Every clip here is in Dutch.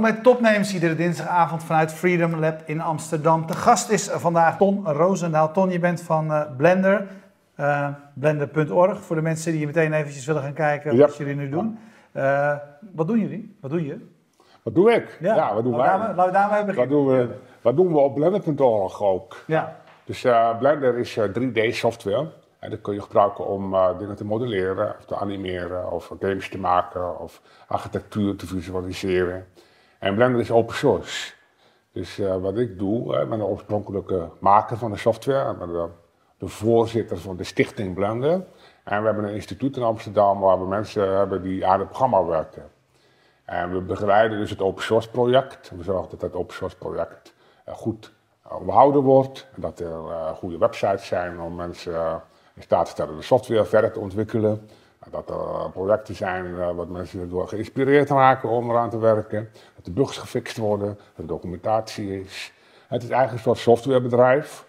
Welkom bij Topnames, iedere dinsdagavond vanuit Freedom Lab in Amsterdam. De gast is vandaag Ton Roosendaal. Ton, je bent van uh, Blender, uh, blender.org. Voor de mensen die meteen eventjes willen gaan kijken wat jullie nu doen. Uh, wat doen jullie? Wat doe je? Wat doe ik? Ja, wat doen wij? Laten we daarmee beginnen. Wat doen we, wat doen we op blender.org ook? Ja. Dus Blender is 3D software. En dat kun je gebruiken om uh, dingen te modelleren, of te animeren, of games te maken, of architectuur te visualiseren. En Blender is open source. Dus uh, wat ik doe, ik ben de oorspronkelijke maker van de software, ben de, voorzitter van de stichting Blender. En we hebben een instituut in Amsterdam waar we mensen hebben die aan het programma werken. En we begeleiden dus het open source project. We zorgen dat het open source project goed behouden wordt. En dat er goede websites zijn om mensen in staat te stellen de software verder te ontwikkelen. Dat er projecten zijn uh, wat mensen door geïnspireerd raken om eraan te werken. Dat de bugs gefixt worden, dat er documentatie is. Het is eigenlijk een soort softwarebedrijf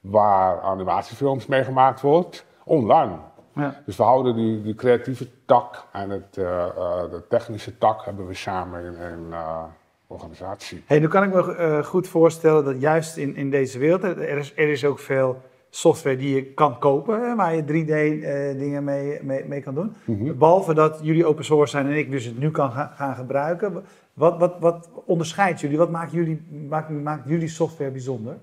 waar animatiefilms mee gemaakt wordt, online. Ja. Dus we houden die, die creatieve tak en het, uh, uh, de technische tak hebben we samen in een organisatie. Hey, nu kan ik me goed voorstellen dat juist in, in deze wereld, er is, er is ook veel software die je kan kopen, waar je 3D-dingen eh, mee, mee, mee, kan doen. Mhm. Behalve dat jullie open source zijn en ik dus het nu kan gaan gebruiken. Wat, wat, wat onderscheidt jullie? Wat maakt jullie, maakt, maakt jullie software bijzonder?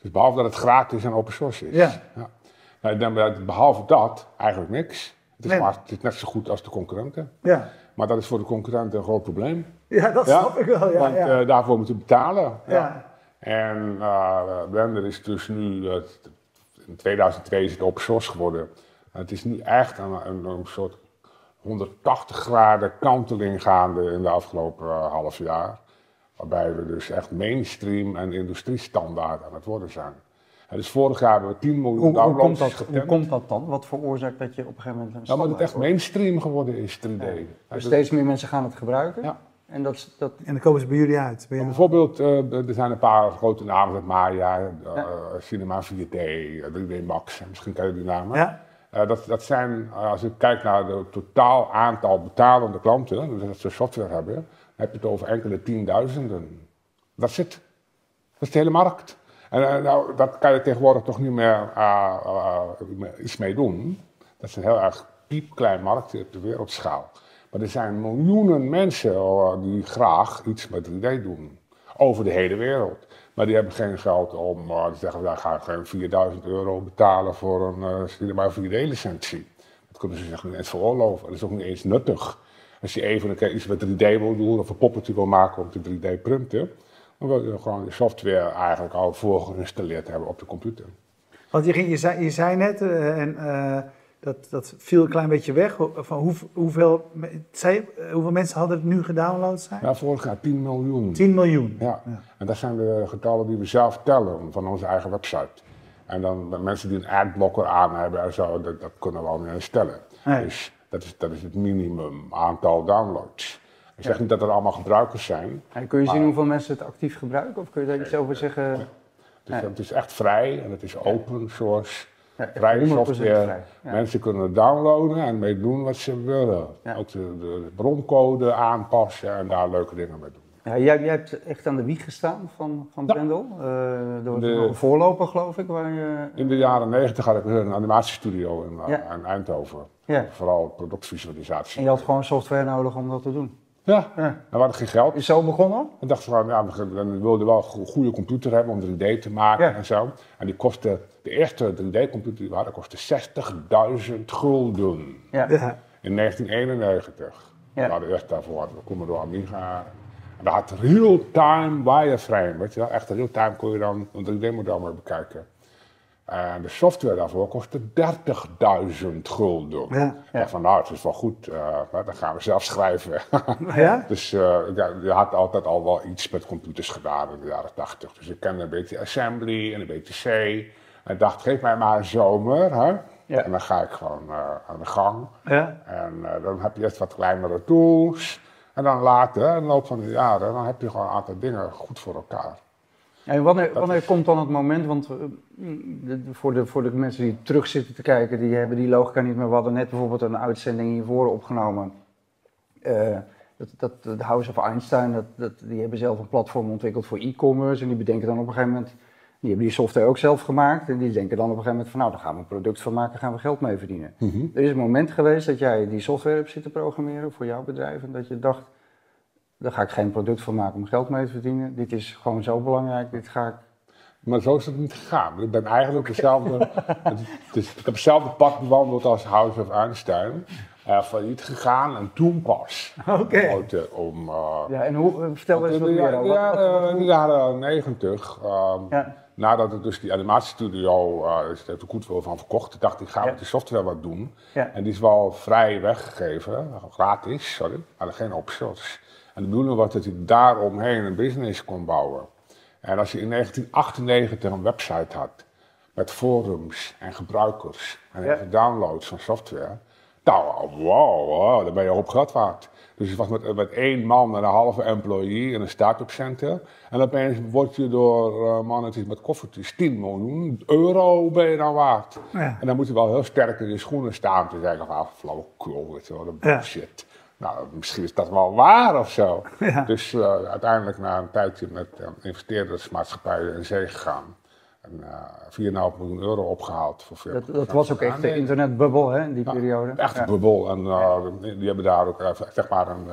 Dus behalve dat het gratis en open source is. Ja. ja. Nou, dan, behalve dat eigenlijk niks. Het is, maar, het is net zo goed als de concurrenten. Ja. Maar dat is voor de concurrenten een groot probleem. Ja, dat snap ik wel. Ja, Want ja. Uh, daarvoor moeten betalen. Ja. En uh, Blender is dus nu, in 2002 is het open source geworden. het is nu echt een, een, een, soort 180 graden kanteling gaande in de afgelopen uh, half jaar. Waarbij we dus echt mainstream en industriestandaard aan het worden zijn. En dus vorig jaar hebben we 10 miljoen hoe, downloads hoe komt, dat, hoe komt dat dan? Wat veroorzaakt dat je op een gegeven moment een Ja, maar het echt mainstream geworden is, 3D. Ja. Dus steeds meer mensen gaan het gebruiken? Ja. En, dat, dat... en dan komen ze bij jullie uit. Bij bijvoorbeeld, uh, er zijn een paar grote namen, Maya, uh, ja. Cinema 4D, 3D Max, misschien ken je die namen. Ja. Uh, dat, dat zijn, als je kijkt naar het totaal aantal betalende klanten, dus dat ze software hebben, dan heb je het over enkele tienduizenden. Dat zit. Dat is de hele markt. En nou, dat kan je tegenwoordig toch niet meer iets mee doen. Dat is een heel erg piepklein markt op de wereldschaal. Maar er zijn miljoenen mensen die graag iets met 3D doen. Over de hele wereld. Maar die hebben geen geld om te zeggen, wij gaan geen 4000 euro betalen voor een uh, Cinema 4D-licentie. Dat kunnen ze zich niet eens veroorloven. Dat is ook niet eens nuttig. Als je even een keer iets met 3D wil doen of een poppetje wil maken om te 3D-printen, dan wil je gewoon de software eigenlijk al voorgeïnstalleerd hebben op de computer. Want je, je, zei, je zei net, uh, en dat, dat viel een klein beetje weg. Van hoe, hoeveel, zei, hoeveel mensen hadden het nu gedownload zijn? Ja, vorig jaar 10 miljoen. 10 miljoen. Ja. ja. en dat zijn de getallen die we zelf tellen van onze eigen website. En dan mensen die een adblocker aan hebben en zo, dat, dat kunnen we al niet stellen. Nee. Dus dat is, dat is het minimum aantal downloads. Ik zeg niet dat er allemaal gebruikers zijn. En kun je zien hoeveel mensen het actief gebruiken? Of kun je daar iets over zeggen? Dus het is echt vrij en het is open source. Software. vrij. Ja. Mensen kunnen downloaden en mee doen wat ze willen. Ja. Ook de, de, broncode aanpassen en daar leuke dingen mee doen. Ja, jij, jij hebt echt aan de wieg gestaan van, van. Brendel. Uh, door De- een voorloper, geloof ik. Waar je, In de jaren negentig had ik een animatiestudio in, Ja. in Eindhoven. Vooral productvisualisatie. En je had gewoon software nodig om dat te doen. Ja, Ja. en we hadden geen geld. Is zo begonnen? Ik dacht van, ja, we wilden wel een go- goede computer hebben om 3D te maken Ja. en zo. En die kostte, de eerste 3D-computer die we hadden, kostte 60.000 gulden. Ja. Ja. In 1991. Ja. We hadden eerst daarvoor we komen door Amiga. En daar had real-time wireframe. Weet je wel? Echt real-time kon je dan een 3D-model mee bekijken. En de software daarvoor kostte 30.000 gulden. Ja. Ik dacht van, nou, het is wel goed. eh, nou, dan gaan we zelf schrijven. Ja? dus eh, ja, je had altijd al wel iets met computers gedaan in de jaren 80. Dus ik kende een beetje assembly en een beetje C. En ik dacht, geef mij maar een zomer. Hè? Ja. En dan ga ik gewoon eh, aan de gang. Ja. En eh, dan heb je eerst wat kleinere tools. En dan later, in de loop van de jaren, dan heb je gewoon een aantal dingen goed voor elkaar. En wanneer, wanneer is- komt dan het moment, want eh, voor, de, voor de mensen die terug zitten te kijken, die hebben die logica niet meer. We hadden net bijvoorbeeld een uitzending hiervoor opgenomen. Eh, Dat, dat, de House of Einstein, dat, dat, die hebben zelf een platform ontwikkeld voor e-commerce. En die bedenken dan op een gegeven moment, die hebben die software ook zelf gemaakt. En die denken dan op een gegeven moment van, nou, daar gaan we een product van maken, gaan we geld mee verdienen. Mhm. Er is een moment geweest dat jij die software hebt zitten programmeren voor jouw bedrijf. En dat je dacht, daar ga ik geen product van maken om geld mee te verdienen. Dit is gewoon zo belangrijk, dit ga ik... Maar zo is het niet gegaan. Ik ben eigenlijk dezelfde. is- ik heb hetzelfde pad bewandeld als House of Einstein. eh failliet gegaan en toen pas. Oké. Eh, om. eh, Ja, en hoe, vertel eens wat meer ja, in de jaren 90, ehm, Ja. Nadat ik dus die animatiestudio, er goed veel van verkocht, dacht ik, ga Ja. met die software wat doen. Ja. En die is wel vrij weggegeven, gratis, sorry, maar geen open source. En de bedoeling was dat je daaromheen een business kon bouwen. En als je in 1998 een website had met forums en gebruikers en Ja. even downloads van software, nou, wow, wow, dan ben je op geld waard. Dus het was met, met één man en een halve employee in een start-up center. En opeens word je door uh, mannetjes met koffertjes 10 miljoen euro ben je dan waard. Ja. En dan moet je wel heel sterk in je schoenen staan te zeggen, ah, flauwekul, weet je wel, bullshit. Nou, misschien is dat wel waar of zo. Ja. Dus eh, uiteindelijk na een tijdje met uh, investeerdersmaatschappijen in zee gegaan. En uh, 4,5 miljoen euro opgehaald. Voor Dat, dat was ook echt de internetbubbel hè, in die Ja, periode. Echt een Ja. bubbel. En uh, die hebben daar ook, uh, zeg maar, een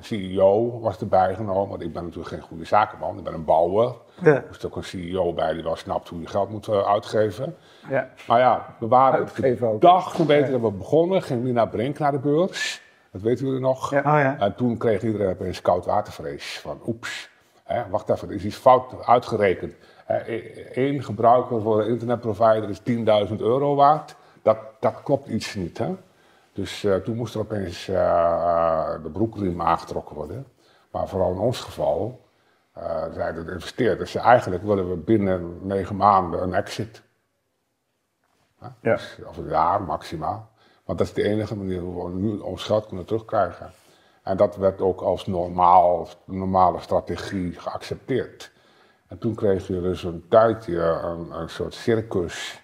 CEO was erbij genomen. Want ik ben natuurlijk geen goede zakenman, ik ben een bouwer. Ja. Er is ook een CEO bij die wel snapt hoe je geld moet uitgeven. Ja. Maar ja, we waren Uitgeven de dag een beetje dat we begonnen, ging Lina Brink naar de beurs. Dat weten jullie nog. Ja. Oh ja. En toen kreeg iedereen opeens koud watervrees. Van oeps, hè, wacht even, er is iets fout uitgerekend. Eén gebruiker voor een internetprovider is 10.000 euro waard. Dat, dat klopt iets niet. Hè? Dus uh, toen moest er opeens uh, de broekriem aangetrokken worden. Maar vooral in ons geval uh, zeiden de investeerders, eigenlijk willen we binnen negen maanden een exit. Hè? Ja. Dus, of een jaar maximaal. Want dat is de enige manier hoe we nu ons geld kunnen terugkrijgen. En dat werd ook als normaal, normale strategie geaccepteerd. En toen kreeg je dus een tijdje een, een soort circus.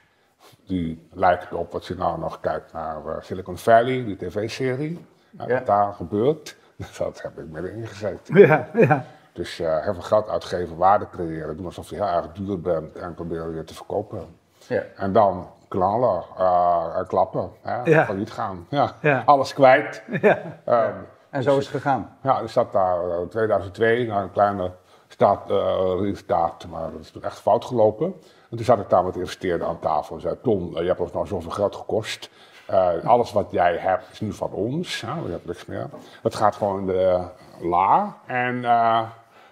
Die lijkt op wat je nou nog kijkt naar uh, Silicon Valley, die tv-serie. Nou, Ja. Wat daar gebeurt, dat heb ik middenin gezeten. Ja, ja. Dus uh, heel veel geld uitgeven, waarde creëren, doen alsof je heel erg duur bent en proberen je te verkopen. Ja. En dan knallen uh, en klappen, hè, Ja. van niet gaan. Ja. Ja. Alles kwijt. Ja. Ehm, En zo is het gegaan. ja, er zat daar in 2002 naar een kleine staat, uh, maar dat is toen echt fout gelopen. En toen zat ik daar met de investeerder aan tafel en zei: Tom, uh, je hebt ons nou zoveel geld gekost. Uh, alles wat jij hebt is nu van ons. Ja, je hebt niks meer. Dat gaat gewoon in de la. En uh,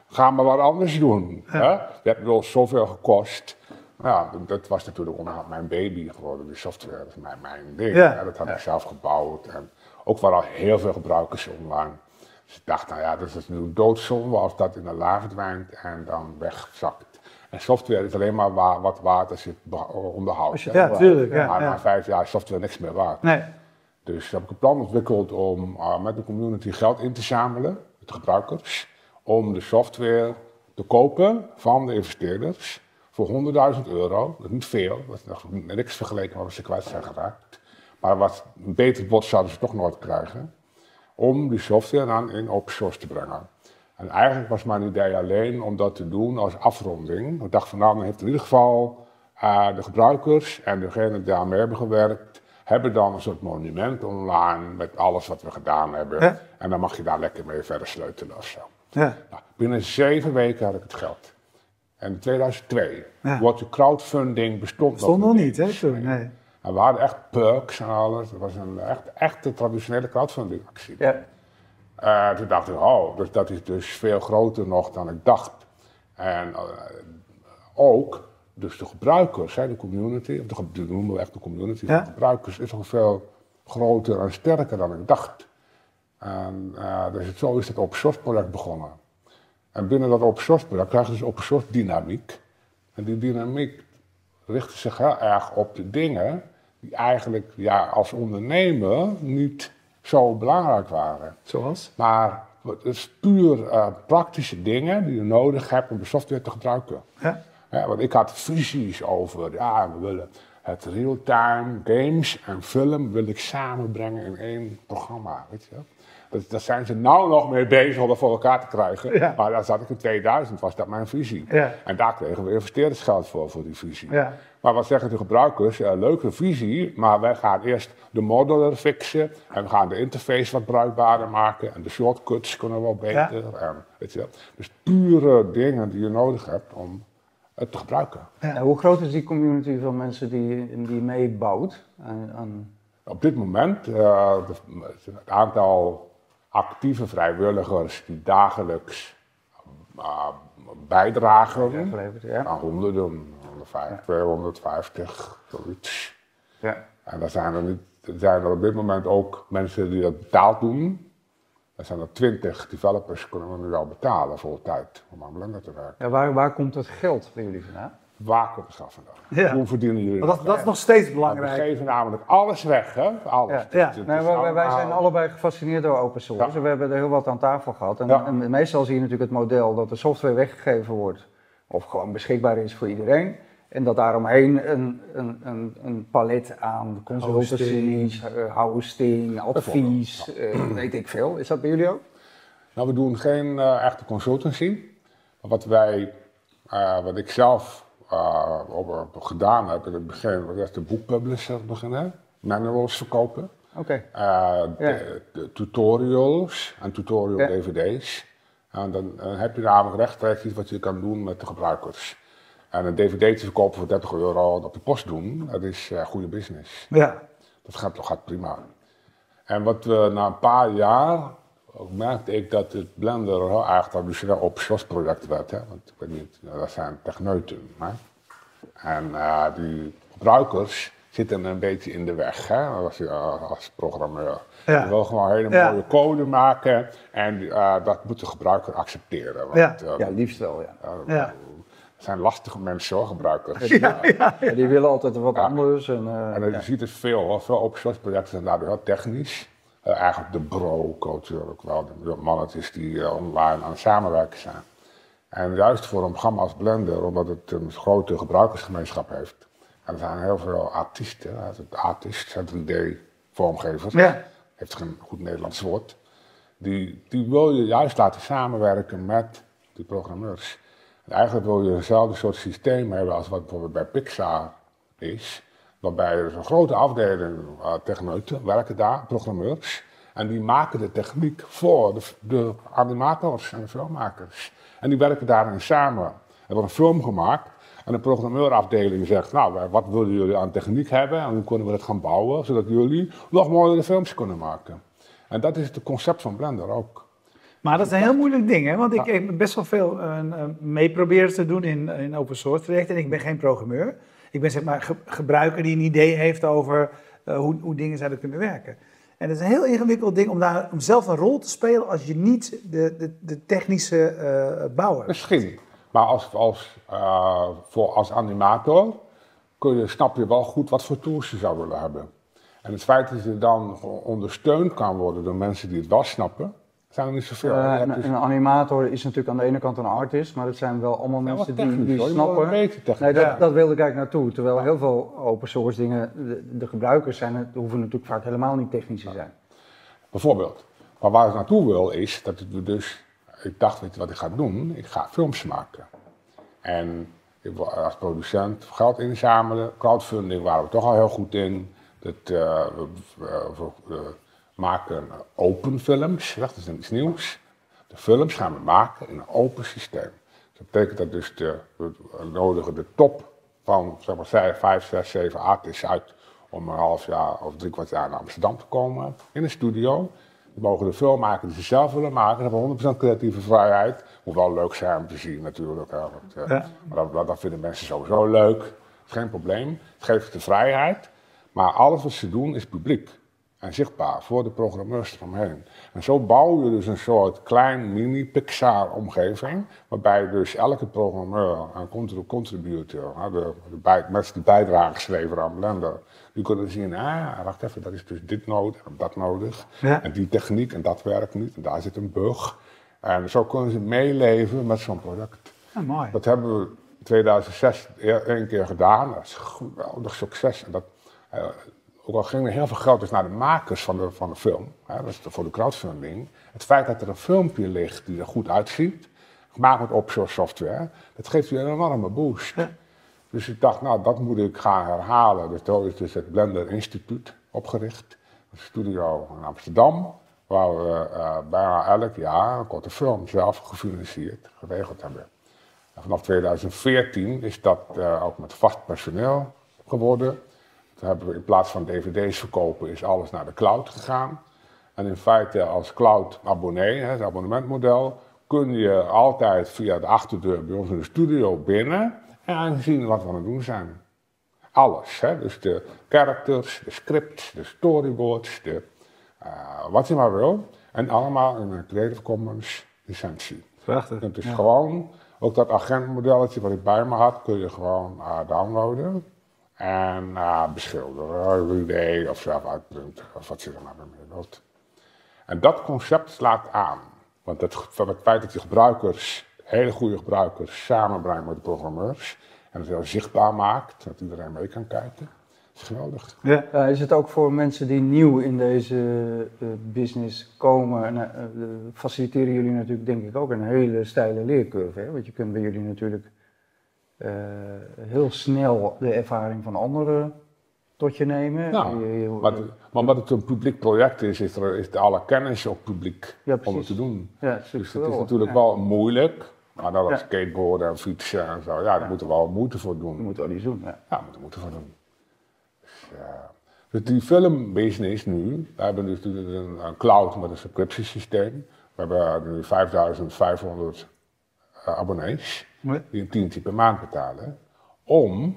ga maar wat anders doen. Ja. Hè? Je hebt wel zoveel gekost. Ja, dat was natuurlijk onderhand mijn baby geworden, die software. Dat is mijn, mijn ding. Ja. Dat had ik zelf gebouwd. En ook waren al heel veel gebruikers online. Dus ik dacht, nou ja, dat is nu doodzonde als dat in de la verdwijnt en dan wegzakt. En software is alleen maar wa wat. Als je hè. Ja, tuurlijk. Ja, maar ja. na vijf jaar is software niks meer waard. Nee. Dus heb ik een plan ontwikkeld om uh, met de community geld in te zamelen, met de gebruikers, om de software te kopen van de investeerders voor 100.000 euro. Dat is niet veel, dat is nog niks vergeleken met wat ze kwijt zijn geraakt. Maar wat een beter bod zouden ze toch nooit krijgen, om die software dan in open source te brengen. En eigenlijk was mijn idee alleen om dat te doen als afronding. Ik dacht van nou, dan heeft in ieder geval uh, de gebruikers en degenen die daarmee hebben gewerkt, hebben dan een soort monument online met alles wat we gedaan hebben. Ja. En dan mag je daar lekker mee verder sleutelen of zo. Ja. Nou, binnen zeven weken had ik het geld. En in 2002, Ja. wordt de crowdfunding bestond, Stond nog niet, hè, toen? Nee. En we hadden echt perks en alles. Het was een echt, echte traditionele crowdfunding actie. Ja. Uh, toen dacht ik, oh, dus dat is dus veel groter nog dan ik dacht. En uh, ook, dus de gebruikers, hè, de community, of de, noemen we echt de community Ja. van gebruikers, is nog veel groter en sterker dan ik dacht. En uh, dus het, zo is het open source project begonnen. En binnen dat open source project krijg je dus open source dynamiek. En die dynamiek richtte zich heel erg op de dingen die eigenlijk ja, als ondernemer niet zo belangrijk waren. Zoals? Maar het is puur uh, praktische dingen die je nodig hebt om de software te gebruiken. Ja. Ja, want ik had visies over, ja, we willen het real-time games en film wil ik samenbrengen in één programma. Weet je? Dat, daar zijn ze nou nog mee bezig om dat voor elkaar te krijgen. Ja. Maar daar zat ik in 2000, was dat mijn visie. Ja. En daar kregen we investeerdersgeld voor, voor die visie. Ja. Maar wat zeggen de gebruikers? Leuke visie, maar wij gaan eerst de modeler fixen. En we gaan de interface wat bruikbaarder maken. En de shortcuts kunnen wel beter. En, weet je, wel. dus pure dingen die je nodig hebt om het te gebruiken. En hoe groot is die community van mensen die, die meebouwt? Aan, aan- Op dit moment uh, het aantal actieve vrijwilligers die dagelijks uh, bijdragen. ja. Nou, honderden, 150, 250, zoiets. Ja. En dan zijn er, niet, er zijn er op dit moment ook mensen die dat betaald doen. Er zijn er twintig developers kunnen we nu al betalen voor de tijd om aan Blender te werken. Ja, waar, waar komt het geld bij jullie vandaan? Waar komt het geld vandaan? Ja. Hoe verdienen jullie dat, dat is nog steeds We belangrijk. geven namelijk alles weg, hè? Alles. Ja. Ja. Het is Nee, wij, wij- zijn allebei gefascineerd door open source. Ja. We hebben er heel wat aan tafel gehad. En, Ja. en meestal zie je natuurlijk het model dat de software weggegeven wordt. Of gewoon beschikbaar is voor iedereen. En dat daaromheen een, een, een, een palet aan consultancies, eh, hosting, advies, eh, weet ik veel. Is dat bij jullie ook? Nou, we doen geen eh, echte consultancy. Maar wat wij, eh, wat ik zelf op, op gedaan heb in het begin, was eerst de boekpublisher beginnen, manuals verkopen. Oké. Eh, tutorials en tutorial Ja. dvd's. En dan, dan heb je namelijk rechtstreeks iets wat je kan doen met de gebruikers. En een dvd te verkopen voor 30 euro op de post doen, dat is eh, goede business. Ja. Dat gaat, dat gaat prima. En wat we na een paar jaar ook merkte ik dat het Blender heel erg traditioneel op source project werd. Hè? Want ik weet niet, eh, dat zijn techneuten. Hè? En eh, die gebruikers zitten een beetje in de weg hè? Als, je, eh, als programmeur. Ja. Je wil gewoon hele Ja. mooie code maken en eh, dat moet de gebruiker accepteren. Want, Ja. Ja, liefst wel, ja. Ja. Het zijn lastige mensen hoor, gebruikers. Ja, Die willen altijd wat Ja. anders. En, eh, En je ja. ziet het veel, hoor. veel open source projecten zijn daardoor heel technisch. Eh, eigenlijk de bro-cultuur ook wel, de mannetjes die eh, online aan het samenwerken zijn. En juist voor een programma als Blender, omdat het een grote gebruikersgemeenschap heeft. En er zijn heel veel artiesten, hè, het artiest, zijn 3D-vormgevers, Ja. heeft geen goed Nederlands woord. Die, die wil je juist laten samenwerken met die programmeurs. En eigenlijk wil je hetzelfde soort systeem hebben als wat bijvoorbeeld bij Pixar is. Waarbij er is een grote afdeling uh, techneuten werken daar, programmeurs. En die maken de techniek voor de, de animators en de filmmakers. En die werken daarin samen. Er wordt een film gemaakt en de programmeurafdeling zegt, nou, wat willen jullie aan techniek hebben? En hoe kunnen we dat gaan bouwen, zodat jullie nog mooiere films kunnen maken. En dat is het concept van Blender ook. Maar dat is een heel moeilijk ding, hè? want ik heb best wel veel eh, eh, mee proberen te doen in, in open source trajecten. En ik ben geen programmeur. Ik ben zeg maar ge- gebruiker die een idee heeft over eh, hoe, hoe dingen zouden kunnen werken. En het is een heel ingewikkeld ding om, daar, om zelf een rol te spelen als je niet de, de, de technische eh bouwer. Misschien. Maar als, als, eh, voor, als animator kun je, snap je wel goed wat voor tools je zou willen hebben. En het feit dat je dan ondersteund kan worden door mensen die het wel snappen, zijn er niet zoveel. Een, dus- een animator is natuurlijk aan de ene kant een artist, maar het zijn wel allemaal Ja, mensen die, die snappen. Nee, dat, dat wilde ik eigenlijk naartoe. Terwijl heel veel open source dingen, de, de gebruikers zijn, het, hoeven natuurlijk vaak helemaal niet technisch te zijn. Bijvoorbeeld. Maar waar ik naartoe wil is dat ik dus, ik dacht, weet je wat ik ga doen? Ik ga films maken. En ik wil als producent geld inzamelen. Crowdfunding waren we toch al heel goed in. Dat, we, we- we, eh, maken open films, dat is iets nieuws. De films gaan we maken in een open systeem. Dat betekent dat dus de, we nodigen de top van zeg maar, vijf, vijf, zes, zeven artists uit om een half jaar of drie kwart jaar naar Amsterdam te komen in een studio. Die mogen de film maken die ze zelf willen maken. Hebben 100% creatieve vrijheid. Moet wel leuk zijn om te zien natuurlijk. Hè, want, eh, Ja. Maar dat, dat, dat vinden mensen sowieso leuk. Geen probleem. Het geeft de vrijheid. Maar alles wat ze doen is publiek en zichtbaar voor de programmeurs eromheen. En zo bouw je dus een soort klein mini-Pixar-omgeving, waarbij dus elke programmeur en contri- contributor, de, de bij, mensen die bijdragers leveren aan Blender, die kunnen zien, ah, wacht even, dat is dus dit nodig en dat nodig. Ja. En die techniek en dat werkt niet en daar zit een bug. En zo kunnen ze meeleven met zo'n product. Ja, mooi. Dat hebben we In 2006 e- één keer gedaan. Dat is een geweldig succes. En dat, eh, ook al ging er heel veel geld dus naar de makers van de, van de film, hè, dat is de- voor de crowdfunding. Het feit dat er een filmpje ligt die er goed uitziet, gemaakt met offshore software, dat geeft je een enorme boost. Ja. Dus ik dacht, nou, dat moet ik gaan herhalen. Dus toen is dus het Blender Instituut opgericht. Een studio in Amsterdam, waar we eh, bijna elk jaar een korte film zelf gefinancierd, geregeld hebben. En vanaf 2014 is dat eh, ook met vast personeel geworden. Toen hebben we in plaats van dvd's verkopen, is alles naar de cloud gegaan. En in feite als cloud-abonnee, het abonnementmodel, kun je altijd via de achterdeur bij ons in de studio binnen en zien wat we aan het doen zijn. Alles, hè? dus de characters, de scripts, de storyboards, de, eh, wat je maar wil. En allemaal in een Creative Commons licentie. Prachtig. Kunt dus gewoon, ook dat agentmodelletje wat ik bij me had, kun je gewoon eh, downloaden. En eh, beschilderen, idee of zelf of wat je er maar mee wilt. En dat concept slaat aan. Want het, van het feit dat je gebruikers, hele goede gebruikers, samenbrengt met de programmeurs. En het heel zichtbaar maakt, dat iedereen mee kan kijken. is geweldig. Ja. Ja, is het ook voor mensen die nieuw in deze eh, business komen, en, eh, eh, faciliteren jullie natuurlijk denk ik ook een hele steile leercurve. Hè? Want je kunt bij jullie natuurlijk eh, heel snel de ervaring van anderen tot je nemen. Nou, Je- je- Maar, maar omdat het een publiek project is, is, er, is alle kennis ook publiek Ja, om het te doen. ja, het Dus het is natuurlijk wel moeilijk. Maar dat als skateboarden en fietsen en zo, ja, daar moeten we wel moeite voor doen. Je moet wel iets doen. Ja. Ja, moeten we moeite voor doen. Dus, dus die filmbusiness nu, we hebben dus een, een cloud met een subscriptiesysteem. We hebben nu 5500 eh, abonnees. Die een tientje per maand betalen. Om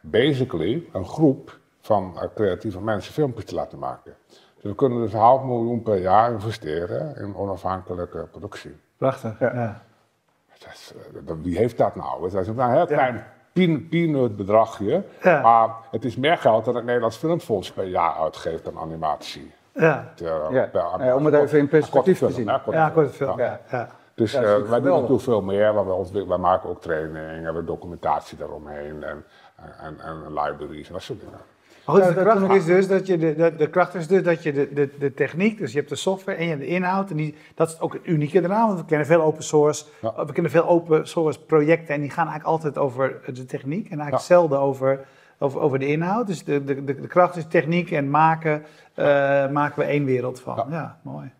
basically een groep van eh, creatieve mensen filmpjes te laten maken. Dus we kunnen dus een half miljoen per jaar investeren in onafhankelijke productie. Prachtig. Ja. Ja. Dat is, eh, dat- wie heeft dat nou? Dat is een heel klein peen- peanut bedragje. Ja. Maar het is meer geld dan het Nederlands Filmfonds per jaar uitgeeft aan animatie. Ja. Ter- Ja. per- aan- Ja, om het even in perspectief te zien. Ja, film. korte film. Ja. Dus Ja, eh, wij doen natuurlijk veel meer, ontwik- wij maken ook trainingen, we hebben documentatie daaromheen en, en, en, en libraries en dat soort dingen. Maar goed, Ja, de kracht is dus dat je de, de, de kracht is dus dat je de, de, de techniek, dus je hebt de software en je hebt de inhoud. En die, dat is ook het unieke eraan, want we kennen veel open source. Ja. We kennen veel open source projecten en die gaan eigenlijk altijd over de techniek en eigenlijk Ja. zelden over, over, over de inhoud. Dus de, de, de, de kracht is techniek en maken, eh, maken we één wereld van. Ja, Ja. mooi.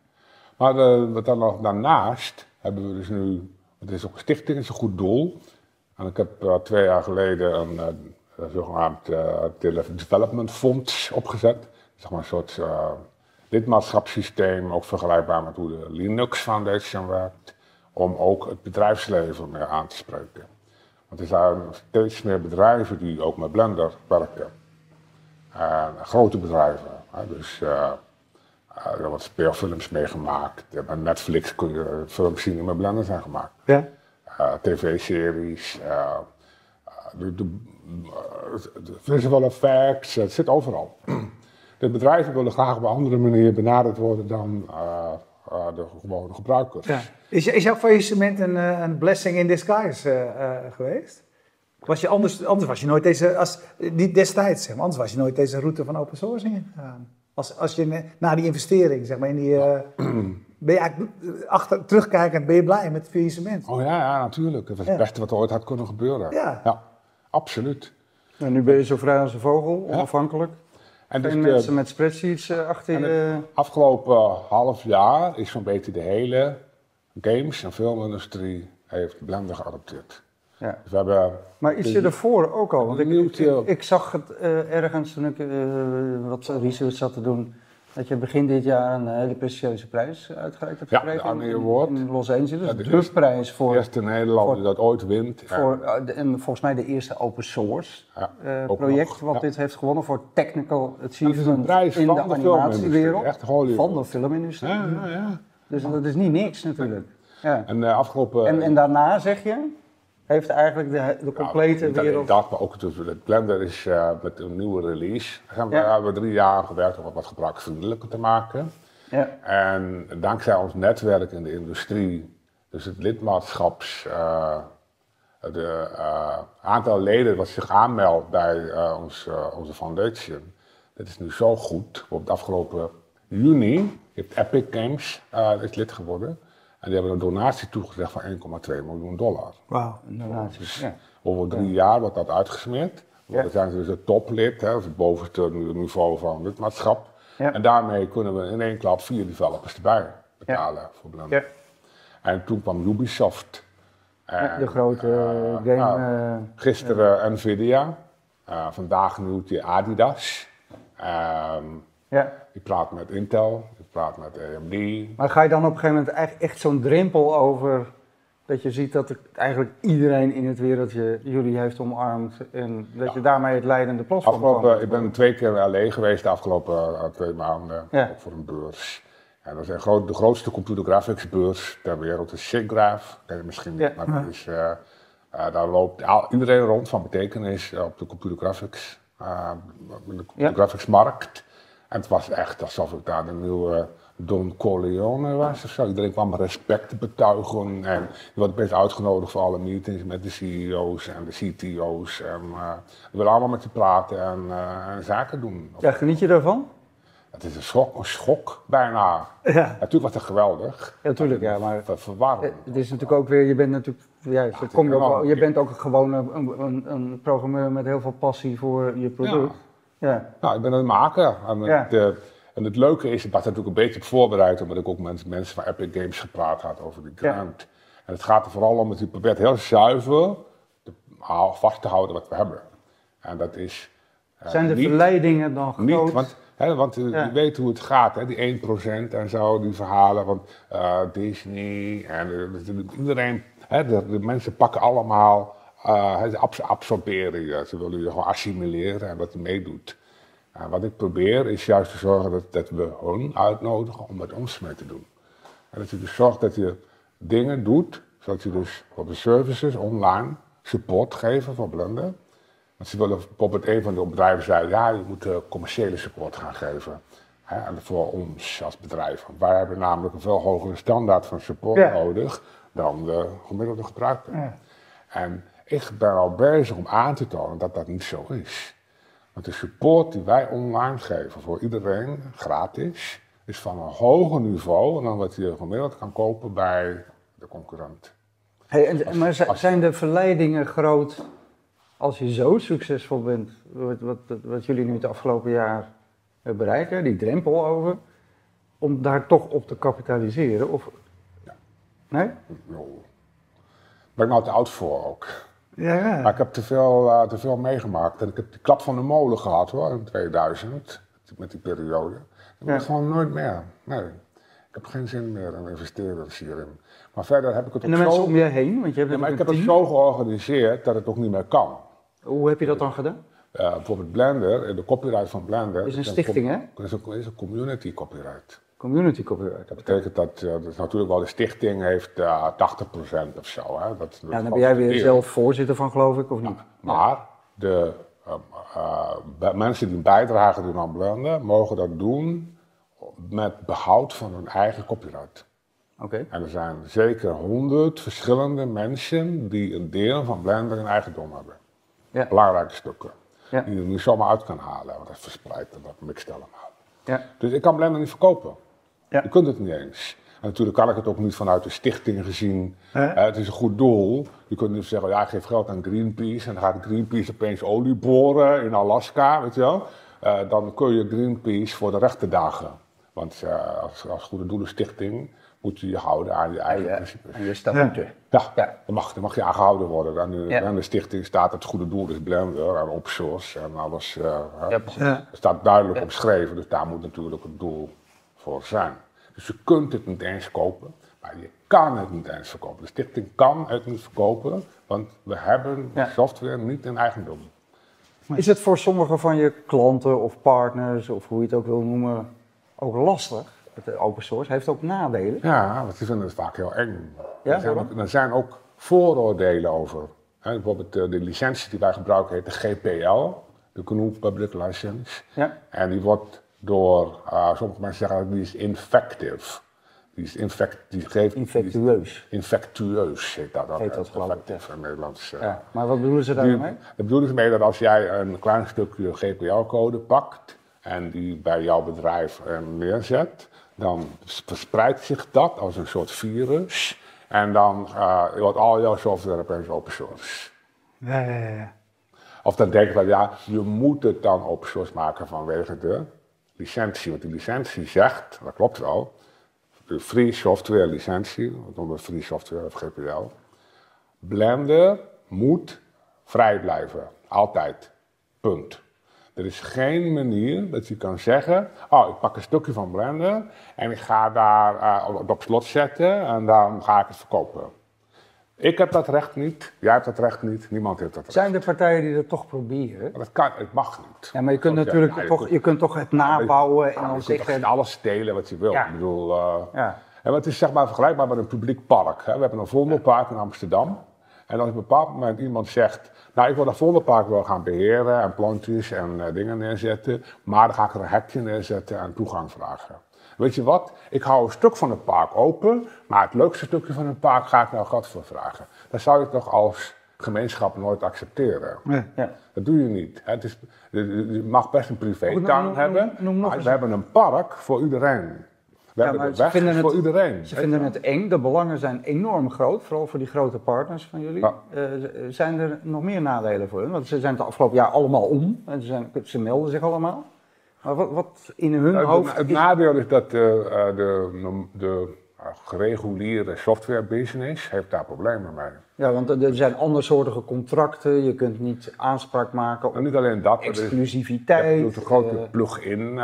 Maar eh, wat dan nog daarnaast hebben we dus nu, het is ook een stichting, het is een goed doel. En ik heb eh, twee jaar geleden een, eh, zogenaamd Tele- Development Fonds opgezet. Zeg maar een soort lidmaatschapssysteem, ook vergelijkbaar met hoe de Linux Foundation werkt. Om ook het bedrijfsleven meer aan te spreken. Want er zijn steeds meer bedrijven die ook met Blender werken. En grote bedrijven. Dus er worden speelfilms meegemaakt. Bij Netflix kun je films zien die met Blender zijn gemaakt. Ja. Eh, TV-series, eh, eh, de, de, de visual effects, het zit overal. De bedrijven willen graag op een andere manier benaderd worden dan de gewone gebruikers. Ja. Is, is jouw faillissement een, een blessing in disguise geweest? Was je anders, anders was je nooit deze, als, niet destijds, zeg maar, anders was je nooit deze route van open source ingegaan. Als, als je na die investering, zeg maar, in die, eh, ben je eigenlijk eh, achter, terugkijkend, ben je blij met het faillissement? Oh ja, ja, natuurlijk. Het was Ja. het beste wat er ooit had kunnen gebeuren. Ja. absoluut. Nou, nu ben je zo vrij als een vogel, onafhankelijk. En dus de- mensen met spreadsheets eh, achter En je. afgelopen half jaar is zo'n beetje de hele games- en filmindustrie heeft Blender geadopteerd. Ja. Dus we hebben Maar ietsje ervoor ook al. Want ik, ik, ik, ik zag het eh, ergens toen ik eh, wat research zat te doen. Dat je begin dit jaar een hele prestigieuze prijs uitgereikt hebt Ja, gekregen. de Annie in- Award. In Los Angeles. Ja, de de eerste- prijs de voor, eerste Nederlander dat ooit wint. Ja. voor eh, de- en volgens mij de eerste open source Ja, eh, project nog, wat ja. dit heeft gewonnen voor technical achievement prijs in de de animatiewereld. Echt Hollywood. Van de filmindustrie. Ja, ja, ja. Dus dat is niet niks natuurlijk. Ja. En uh, afgelopen... En, en daarna zeg je, heeft eigenlijk de, de complete niet alleen wereld... Dat, maar ook het Blender is uh, met een nieuwe release. Daar we, Ja. hebben we drie jaar aan gewerkt om het wat gebruiksvriendelijker te maken. Ja. En dankzij ons netwerk in de industrie, dus het lidmaatschaps, uh, de uh, aantal leden wat zich aanmeldt bij ons, onze foundation, dat is nu zo goed. Op de afgelopen juni heeft Epic Games is lid geworden. En die hebben een donatie toegezegd van 1,2 miljoen dollar. Wauw, een donatie. Dus, ja. Over drie jaar wordt dat uitgesmeerd. Ja. Dan zijn ze dus het toplid, hè, het bovenste niveau van lidmaatschap. Ja. En daarmee kunnen we in één klap vier developers erbij betalen voor Blender. En toen kwam Ubisoft. En, de grote uh, game. Nou, gisteren Nvidia. Uh, vandaag nu die Adidas. Um, ja. Ik praat met Intel, praat met AMD. Maar ga je dan op een gegeven moment echt, echt zo'n drempel over dat je ziet dat eigenlijk iedereen in het wereldje jullie heeft omarmd en dat je daarmee het leidende platform afgelopen, Ik ben twee keer alleen geweest de afgelopen uh, twee maanden, ja. voor een beurs. En dat is een groot, de grootste computer graphics beurs ter wereld, is SIGGRAPH, ken je misschien niet, ja. maar is, uh, uh, daar loopt iedereen rond van betekenis op de computer graphics, de computer graphics markt. En het was echt alsof ik daar de nieuwe Don Corleone was of zo. Iedereen kwam respect betuigen en je wordt best uitgenodigd voor alle meetings met de CEO's en de CTO's. En uh, we willen allemaal met je praten en, uh, en, zaken doen. Ja, geniet je daarvan? Het is een schok, een schok bijna. Ja. Natuurlijk was het geweldig. Ja, natuurlijk, ja, maar verwarrend. Het is natuurlijk ook weer, je bent natuurlijk, ja, ja kom je, ook, je bent ook gewoon een, een, een, programmeur met heel veel passie voor je product. Ja. Ja. Nou, ik ben een maker. En de, en het leuke is, ik was natuurlijk een beetje voorbereid, omdat ik ook met mensen van Epic Games gepraat had over die grant. En het gaat er vooral om dat je probeert heel zuiver te, vast te houden wat we hebben. En dat is. Uh, Zijn de verleidingen dan groot? Niet, want, hè, want uh, je weet hoe het gaat, hè, die 1% en zo, die verhalen van uh, Disney en iedereen. Hè, de, de, mensen pakken allemaal, ze absorberen je, ze willen je gewoon assimileren en wat je meedoet. En wat ik probeer is juist te zorgen dat, dat we hun uitnodigen om met ons mee te doen. En dat je dus zorgt dat je dingen doet, zodat je dus voor de services online support geven voor Blender. Want ze willen bijvoorbeeld een van de bedrijven zei, ja, je moet commerciële support gaan geven. Hè, voor ons als bedrijf. Want wij hebben namelijk een veel hogere standaard van support nodig dan de gemiddelde gebruiker. Ja. En ik ben al bezig om aan te tonen dat dat niet zo is. Want de support die wij online geven voor iedereen, gratis, is van een hoger niveau dan wat je gemiddeld kan kopen bij de concurrent. Hey, en, maar zijn de verleidingen groot als je zo succesvol bent, wat, wat, wat jullie nu het afgelopen jaar bereiken, die drempel over, om daar toch op te kapitaliseren? Of... Ja. Nee? No. Ben ik nou te oud voor ook. Ja, Maar ik heb te veel, uh, te veel meegemaakt. En ik heb de klap van de molen gehad hoor, in 2000, met die periode. Dat ja. gewoon nooit meer. Nee. Ik heb geen zin meer in investeren hierin. Maar verder heb ik het ook En de mensen om je heen? Want je hebt ja, maar ik heb het zo georganiseerd dat het ook niet meer kan. Hoe heb je dat dan gedaan? Uh, bijvoorbeeld Blender, de copyright van Blender. Is een stichting, hè? Is een, is een community copyright. Community copyright. Dat betekent dat, uh, dat natuurlijk wel de stichting heeft uh, eh, 80% of zo. Hè? Dat, ja, dan ben jij weer zelf voorzitter van, geloof ik, of niet? maar de uh, mensen die een bijdrage doen aan Blender, mogen dat doen met behoud van hun eigen copyright. Oké. En er zijn zeker honderd verschillende mensen die een deel van Blender in eigendom hebben. Ja. Belangrijke stukken. Die je er nu zomaar uit kan halen, want dat verspreidt en dat mixt allemaal. Ja. Dus ik kan Blender niet verkopen. Ja. Je kunt het niet eens. En natuurlijk kan ik het ook niet vanuit de stichting gezien. het is een goed doel. Je kunt niet zeggen, ja, ik geef geld aan Greenpeace en dan gaat Greenpeace opeens olie boren in Alaska, weet je wel. Uh, dan kun je Greenpeace voor de rechten dagen. Want uh, als, als goede doelenstichting moet je je houden aan je eigen principes. En je statuten. Ja, ja. Dan, mag, dan mag je aangehouden worden. En de, de stichting staat het goede doel, dus Blender en open source en alles. Uh, staat duidelijk omschreven, dus daar moet natuurlijk het doel voor zijn. Dus je kunt het niet eens kopen, maar je kan het niet eens verkopen. De stichting kan het niet verkopen, want we hebben software niet in eigendom. Is het voor sommige van je klanten of partners, of hoe je het ook wil noemen, ook lastig? Het open source heeft ook nadelen. Ja, want die vinden het vaak heel eng. Ja, er, zijn ook, er zijn ook vooroordelen over. bijvoorbeeld de, de licentie die wij gebruiken heet de GPL, de GNU Public License. Ja. En die wordt door, uh, sommige mensen zeggen die is infective. Die is infect, die geeft, die is Infectueus. infectueus heet dat. Heet dat, Effectief in Nederlands. eh. Ja. Maar wat bedoelen ze daarmee? Daar bedoelen ze mee dat als jij een klein stukje GPL-code pakt en die bij jouw bedrijf eh, neerzet, dan verspreidt zich dat als een soort virus. En dan eh, wordt al jouw software opeens open source. Ja, ja, ja. Of dan denk je, ja, je moet het dan open source maken vanwege de licentie. Want die licentie zegt, dat klopt wel, de free software licentie, wat we free software of GPL. Blender moet vrij blijven, altijd. Punt. Er is geen manier dat je kan zeggen, oh, ik pak een stukje van Blender en ik ga daar eh, op slot zetten en dan ga ik het verkopen. Ik heb dat recht niet, jij hebt dat recht niet, niemand heeft dat recht. Zijn er partijen die dat toch proberen? Maar dat kan, het mag niet. Ja, maar je kunt natuurlijk ja, toch, je kunt toch het nabouwen en dan je kunt zeggen... alles stelen wat je wil. Ja. Ik bedoel, eh, Ja. en het is zeg maar vergelijkbaar met een publiek park. Hè. We hebben een Vondelpark in Amsterdam. En als op een bepaald moment iemand zegt, nou ik wil dat Vondelpark wel gaan beheren en plantjes en eh, dingen neerzetten, maar dan ga ik er een hekje neerzetten en toegang vragen. Weet je wat? Ik hou een stuk van het park open, maar het leukste stukje van het park ga ik nou geld voor vragen. Dat zou je toch als gemeenschap nooit accepteren. Ja. Ja. Dat doe je niet. Het is, je mag best een privétuin hebben, noem nog maar eens. we hebben een park voor iedereen. We hebben maar de ze weg vinden voor het- iedereen. Ze vinden het eng, de belangen zijn enorm groot, vooral voor die grote partners van jullie. Ja. Eh, zijn er nog meer nadelen voor hun? Want ze zijn het afgelopen jaar allemaal om, en ze, zijn, ze melden zich allemaal. Maar wat, wat in hun Nou, hoofd... het, het is- nadeel is dat de, eh, de, de, eh, gereguleerde softwarebusiness heeft daar problemen mee. Ja, want er zijn andersoortige contracten, je kunt niet aanspraak maken En op niet alleen dat, is- je exclusiviteit. hebt een grote eh, plug-in eh, eh,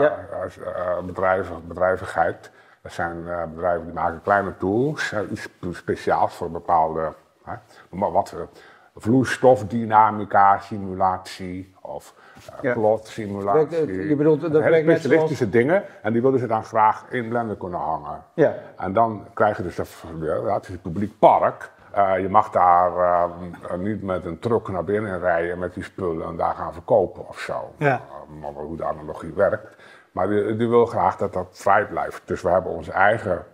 Ja. eh, eh, bedrijven, bedrijvigheid. Dat zijn eh, bedrijven die maken kleine tools, eh, iets speciaals voor bepaalde, maar wat, eh, vloeistofdynamica simulatie of eh, Ja. plot simulatie. Werkt, eh, je bedoelt, dat specialistische dingen en die willen ze dan graag in Blender kunnen hangen. ja. En dan krijg je dus dat, ja, het is een publiek park. Eh, je mag daar niet met een truck naar binnen rijden met die spullen en daar gaan verkopen of zo. Ja. Maar hoe de analogie werkt. Maar die, die wil graag dat dat vrij blijft. Dus we hebben onze eigen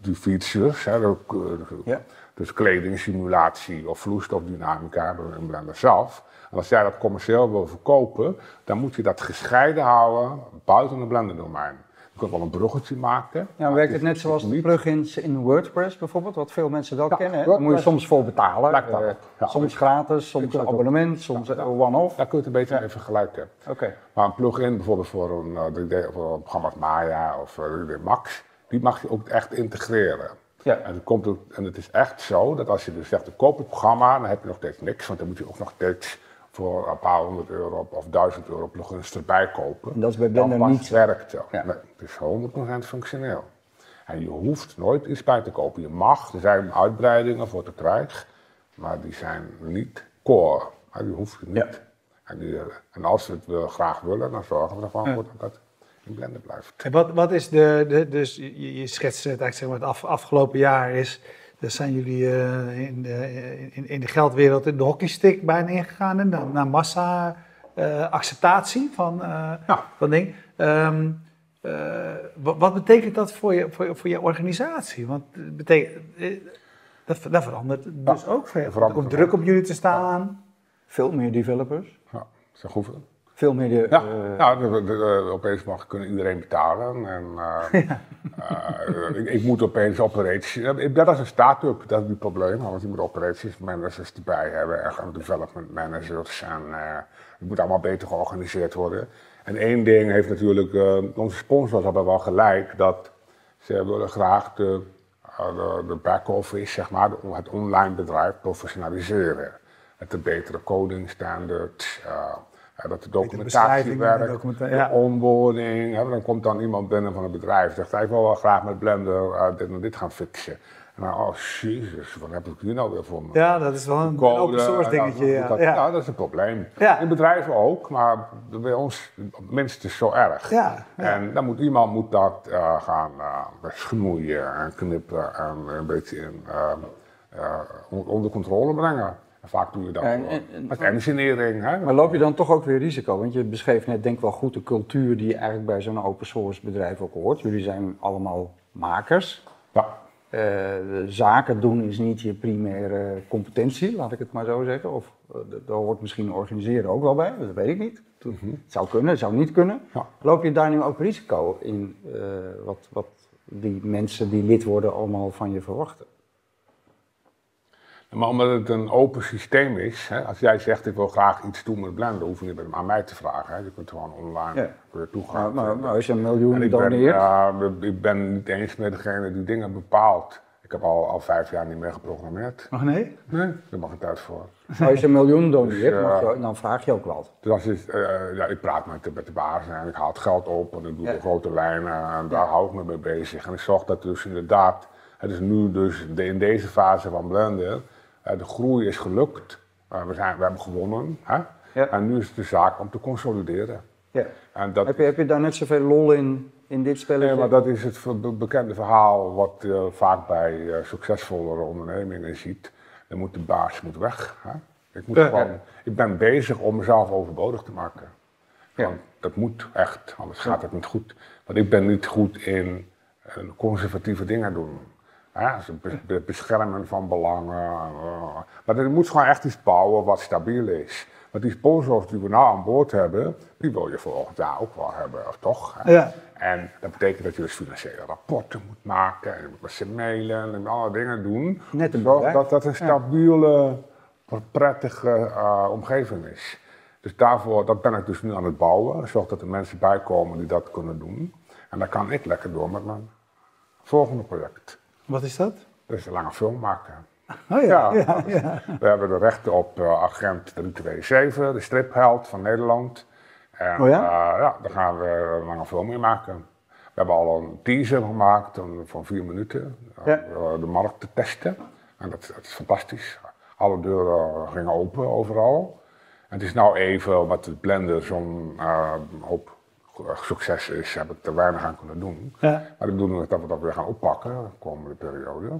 die features, hè, de- de- Ja. Dus kledingsimulatie of vloeistofdynamica door in Blender zelf. En als jij dat commercieel wil verkopen, dan moet je dat gescheiden houden buiten het Blender domein. Je kunt wel een bruggetje maken. Ja, werkt het net zoals de plugins in WordPress bijvoorbeeld, wat veel mensen wel Ja, kennen. Daar moet je soms voor betalen. Eh, ja. soms gratis, soms een abonnement, soms een one-off. Daar kun je het een beetje mee vergelijken. Oké. Maar een plugin bijvoorbeeld voor een, eh, 3D, voor een programma als Maya of eh, 3D Max, die mag je ook echt integreren. Ja. En, het komt ook, en het is echt zo dat als je dus zegt, ik koop het programma, dan heb je nog steeds niks, want dan moet je ook nog steeds voor een paar honderd euro of duizend euro plugins erbij kopen. En dat is bij Blender niet werkt het. Ja. Nee, het is 100% functioneel. En je hoeft nooit iets bij te kopen. Je mag, er zijn uitbreidingen voor te krijgen, maar die zijn niet core. Maar die hoeft het niet. Ja. En, die, en als we het graag willen, dan zorgen we ervan Ja. dat het in Blender blijft. En wat, wat is de, de dus je, je schetst het eigenlijk zeg maar het af, afgelopen jaar is, dus zijn jullie eh, in, de, in, in de geldwereld in de hockeystick bijna ingegaan en naar, naar massa eh, acceptatie van, eh Ja. van dingen. Ehm, eh, wat, wat betekent dat voor je, voor, je- voor je organisatie? Want het betekent, dat, dat verandert dus ook veel. dat Er verandert komt druk op jullie te staan. Veel meer developers, Ja, zeg hoeveel? Veel meer de... Ja, eh, ja de, de- de- opeens mag kunnen iedereen betalen. En, eh, eh, ik, ik moet opeens operaties. eh, Dat is een start-up, dat is het probleem. Want je moet operations managers erbij hebben en development managers. En eh, het moet allemaal beter georganiseerd worden. En één ding heeft natuurlijk, eh, onze sponsors hebben wel gelijk dat ze willen graag de, eh, de, back-office, zeg maar, het online bedrijf professionaliseren. Met de betere coding standards. Eh, eh, dat de documentatie werkt, de ja. onboarding. Hè, dan komt dan iemand binnen van het bedrijf. Zegt, hij wil wel graag met Blender eh, dit en dit gaan fixen. En dan, oh jezus, wat heb ik hier nou weer voor me? Ja, dat is wel een Code, open source ja, dingetje. Ja, dat, ja. ja, dat is een probleem. Ja. In bedrijven ook, maar bij ons minstens zo erg. Ja, ja. En dan moet iemand moet dat eh, gaan eh, schnoeien en knippen en een beetje in, eh, eh, on- onder controle brengen. Vaak doe je dat En- voor- en- en- met engineering. Hè? Maar loop je dan toch ook weer risico? Want je beschreef net denk ik wel goed de cultuur die eigenlijk bij zo'n open source bedrijf ook hoort. Jullie zijn allemaal makers. Ja. Eh, zaken doen is niet je primaire competentie, laat ik het maar zo zeggen. Of eh, daar hoort misschien organiseren ook wel bij, dat weet ik niet. Het zou kunnen, het zou niet kunnen. Ja. Loop je daar nu ook risico in, eh, wat, wat die mensen die lid worden allemaal van je verwachten? Maar omdat het een open systeem is, hè, als jij zegt ik wil graag iets doen met Blender, hoef je niet aan mij te vragen. Hè. Je kunt gewoon online Ja. weer toegaan. Maar, maar, maar als je een En miljoen doneert, ja, ik ben niet eens meer degene die dingen bepaalt. Ik heb al, al vijf jaar niet meer geprogrammeerd. Oh nee? Nee, daar mag ik tijd voor. als je een miljoen doneert, Dus, mag eh, je, dan vraag je ook wat. Dus als je, eh, ja, ik praat met de, met de baas en ik haal het geld op en ik doe Ja. de grote lijnen en daar hou ik me mee bezig. En ik zorg dat dus inderdaad, het is nu dus de, in deze fase van Blender, de groei is gelukt. Eh, we, zijn, we hebben gewonnen. Hè? Ja. En nu is het de zaak om te consolideren. Ja. En dat, Heb, je, heb je daar net zoveel lol in, in dit spelletje? Nee, maar dat is het bekende verhaal wat je vaak bij eh, succesvollere ondernemingen ziet. Dan moet de baas moet weg. Hè? Ik, moet Ja. gewoon, ik ben bezig om mezelf overbodig te maken. Ja. Want dat moet echt, anders gaat het niet goed. Want ik ben niet goed in eh, conservatieve dingen doen. Het bes- be- beschermen van belangen. eh, maar er moet gewoon echt iets bouwen wat stabiel is. Want die sponsors die we nou aan boord hebben, die wil je volgend jaar ook wel hebben, toch? Ja. En dat betekent dat je dus financiële rapporten moet maken en je moet met ze mailen en je alle dingen doen. Net een dat, dat dat een stabiele, prettige eh, omgeving is. Dus daarvoor, dat ben ik dus nu aan het bouwen. Zorg dat er mensen bij komen die dat kunnen doen. En dan kan ik lekker door met mijn volgende project. Wat is dat? Dat is een lange film maken. Oh ja. Ja. ja. We hebben de rechten op eh, agent 327, de stripheld van Nederland. En Oh ja? eh, ja, daar gaan we een lange film mee maken. We hebben al een teaser gemaakt een- van vier minuten. Ja. eh, de markt te testen. En dat, dat is fantastisch. Alle deuren gingen open overal. En het is nou even, wat het blender zo'n eh, hoop succes is, heb ik er weinig aan kunnen doen. Ja. Maar de bedoeling is dat we dat weer gaan oppakken de komende periode.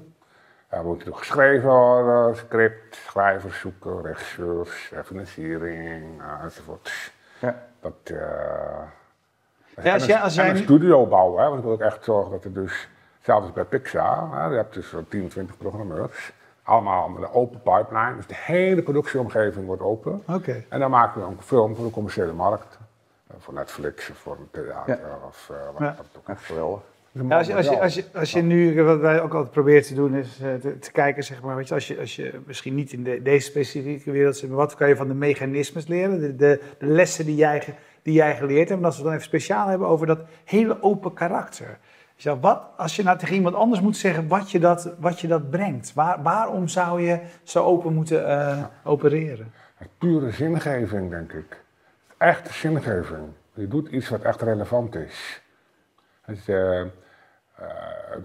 Er moet nog geschreven worden, script, schrijvers zoeken, regisseurs, eh, financiering uh, enzovoort. Ja. Dat, eh, Ja, als jij- een- als en jij een studio bouwen, hè, want ik wil ook echt zorgen dat er dus, zelfs bij Pixar, hè, je hebt dus zo'n 10, 20 programmeurs, allemaal met een open pipeline, dus de hele productieomgeving wordt open. Oké. En dan maken we een film voor de commerciële markt, eh, voor Netflix of voor een theater of eh, wat Ja. wat ook. Echt geweldig. Ja, als, je, als, je, als, je, als je nu, wat wij ook altijd proberen te doen, is eh, te, te kijken, zeg maar, weet je, als, je, als je misschien niet in de, deze specifieke wereld zit, maar wat kan je van de mechanismes leren, de, de, de lessen die jij, die jij geleerd hebt, en als we het dan even speciaal hebben over dat hele open karakter. Dus ja, wat, als je nou tegen iemand anders moet zeggen wat je dat, wat je dat brengt, waar, waarom zou je zo open moeten eh, opereren? Pure zingeving, denk ik. Echte zingeving. Je doet iets wat echt relevant is. Het, eh, eh,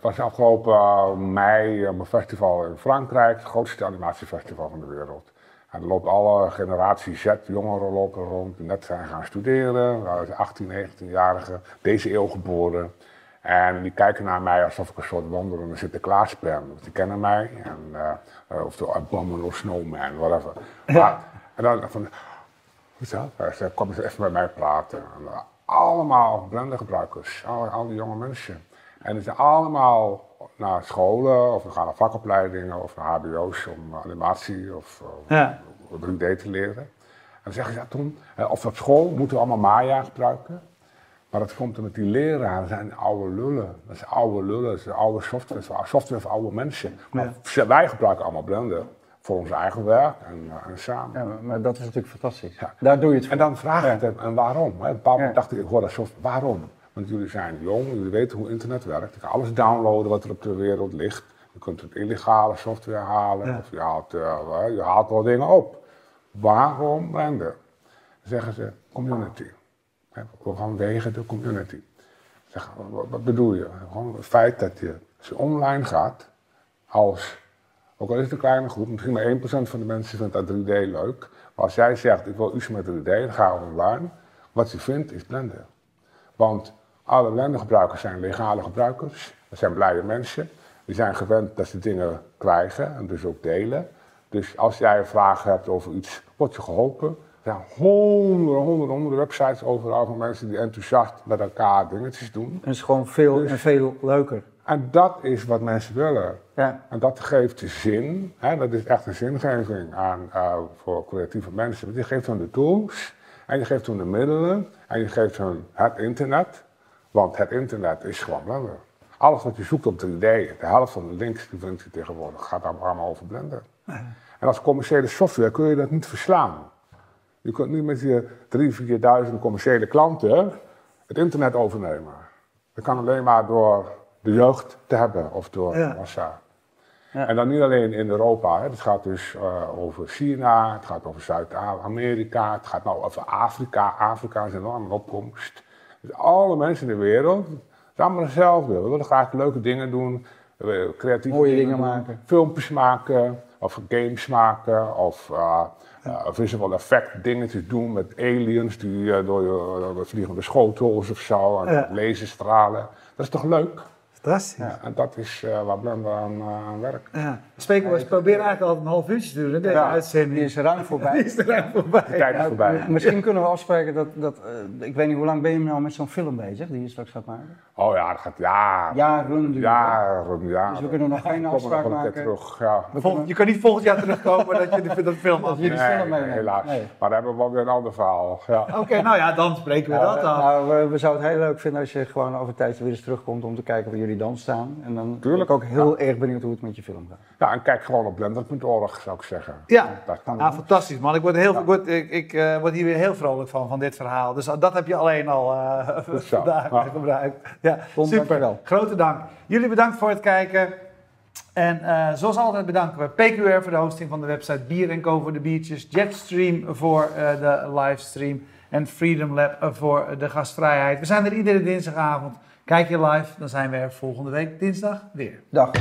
was afgelopen eh, mei op een festival in Frankrijk, het grootste animatiefestival van de wereld. En er loopt alle generatie Z, jongeren lopen rond, die net zijn gaan studeren, nou, 18, 19-jarigen, deze eeuw geboren. En die kijken naar mij alsof ik een soort wandelende Sinterklaas ben. Want die kennen mij. En, of de Abominable Snowman, whatever. Maar, en dan van, dat? Hij zei, kom eens even met mij praten. En, eh, allemaal blendergebruikers, al, al die jonge mensen. En die zijn allemaal naar scholen, of we gaan naar vakopleidingen, of naar hbo's om animatie of eh, Ja. 3D te leren. En dan zeggen ze, ja Tom, eh, of op school moeten we allemaal Maya gebruiken. Maar dat komt omdat die leraren zijn oude lullen. Dat is oude lullen, dat is oude software, dat software voor oude mensen. Maar wij gebruiken allemaal Blender voor ons eigen werk en, eh, en samen. Ja, maar, dat is natuurlijk fantastisch. Ja. Daar doe je het voor. En dan vraag ik hem, en waarom? Hè? Op een bepaald moment dacht ik, ik hoor dat software, waarom? Want jullie zijn jong, jullie weten hoe internet werkt. Je kan alles downloaden wat er op de wereld ligt. Je kunt het illegale software halen, of je haalt, eh, je haalt wel dingen op. Waarom Blender? Dan zeggen ze, community. Hè, Vanwege de community. Zeg, wat, wat bedoel je? Gewoon het feit dat je, als je online gaat, als, ook al is het een kleine groep, misschien maar 1% van de mensen vindt dat 3D leuk. Maar als jij zegt, ik wil iets met 3D, dan ga je online. Wat je vindt is Blender. Want alle Blender-gebruikers zijn legale gebruikers. Dat zijn blije mensen. Die zijn gewend dat ze dingen krijgen en dus ook delen. Dus als jij vraag hebt over iets, word je geholpen. Er zijn honderden, honderden, honderden websites overal van mensen die enthousiast met elkaar dingetjes doen. En het is gewoon veel Dus- en veel leuker. En dat is wat mensen willen. Ja. En dat geeft zin, hè, dat is echt een zingeving aan, eh, voor creatieve mensen. Want je geeft hun de tools, en je geeft hun de middelen, en je geeft hun het internet. Want het internet is gewoon Blender. Alles wat je zoekt op 3D, de helft van de links die vind je tegenwoordig, gaat allemaal over Blender. En als commerciële software kun je dat niet verslaan. Je kunt niet met je 3.000, 4.000 commerciële klanten het internet overnemen. Dat kan alleen maar door de jeugd te hebben of door Ja. massa. Ja. En dan niet alleen in Europa, hè. het gaat dus eh, over China, het gaat over Zuid-Amerika, het gaat nou over Afrika. Afrika is enorm in opkomst. Dus alle mensen in de wereld, het is allemaal hetzelfde. We willen graag leuke dingen doen, willen creatieve Mooie dingen maken. filmpjes maken, of games maken, of eh, eh, visual effect dingetjes doen met aliens die eh, door je door de vliegende schotels of zo, en Ja. laserstralen. Dat is toch leuk? Fantastisch. Ja, en dat is eh, waar Blender aan, aan werkt. Ja. We, we proberen eigenlijk altijd een half uurtje te doen, deze Ja, uitzending. Die is ruim voorbij. Die is echt voorbij. De tijd is voorbij. Misschien kunnen we afspreken dat, dat eh, ik weet niet hoe lang ben je nou met zo'n film bezig die je straks gaat maken? Oh ja, dat gaat. Jaren duren. Jaren, jaren. Dus we kunnen nog geen afspraak maken. terug, ja. We je kan niet volgend jaar terugkomen dat je de, dat film af. Dat je die film helaas. Nee. Maar dan hebben we wel weer een ander verhaal. Ja. Oké, nou ja, dan spreken we dat af. Nou, we, we zouden het heel leuk vinden als je gewoon over een tijdje weer eens terugkomt om te kijken waar jullie dan staan. En dan ben Tuurlijk. ik ook heel erg benieuwd hoe het met je film gaat. ja, en kijk gewoon op blender.org, zou ik zeggen. Ja, Dat kan ah, fantastisch man. Ik word, heel, ik, word, ik, ik, eh, word hier weer heel vrolijk van, van dit verhaal. Dus dat heb je alleen al eh, zo. vandaag Ja. gebruikt. Ja, Tom, super. dankjewel. Grote dank. Jullie bedankt voor het kijken. En eh, zoals altijd bedanken we PQR voor de hosting van de website, Bier Co voor de biertjes, Jetstream voor eh, de livestream en Freedom Lab eh, voor de gastvrijheid. We zijn er iedere dinsdagavond. Kijk je live, dan zijn we er volgende week dinsdag weer. Dag.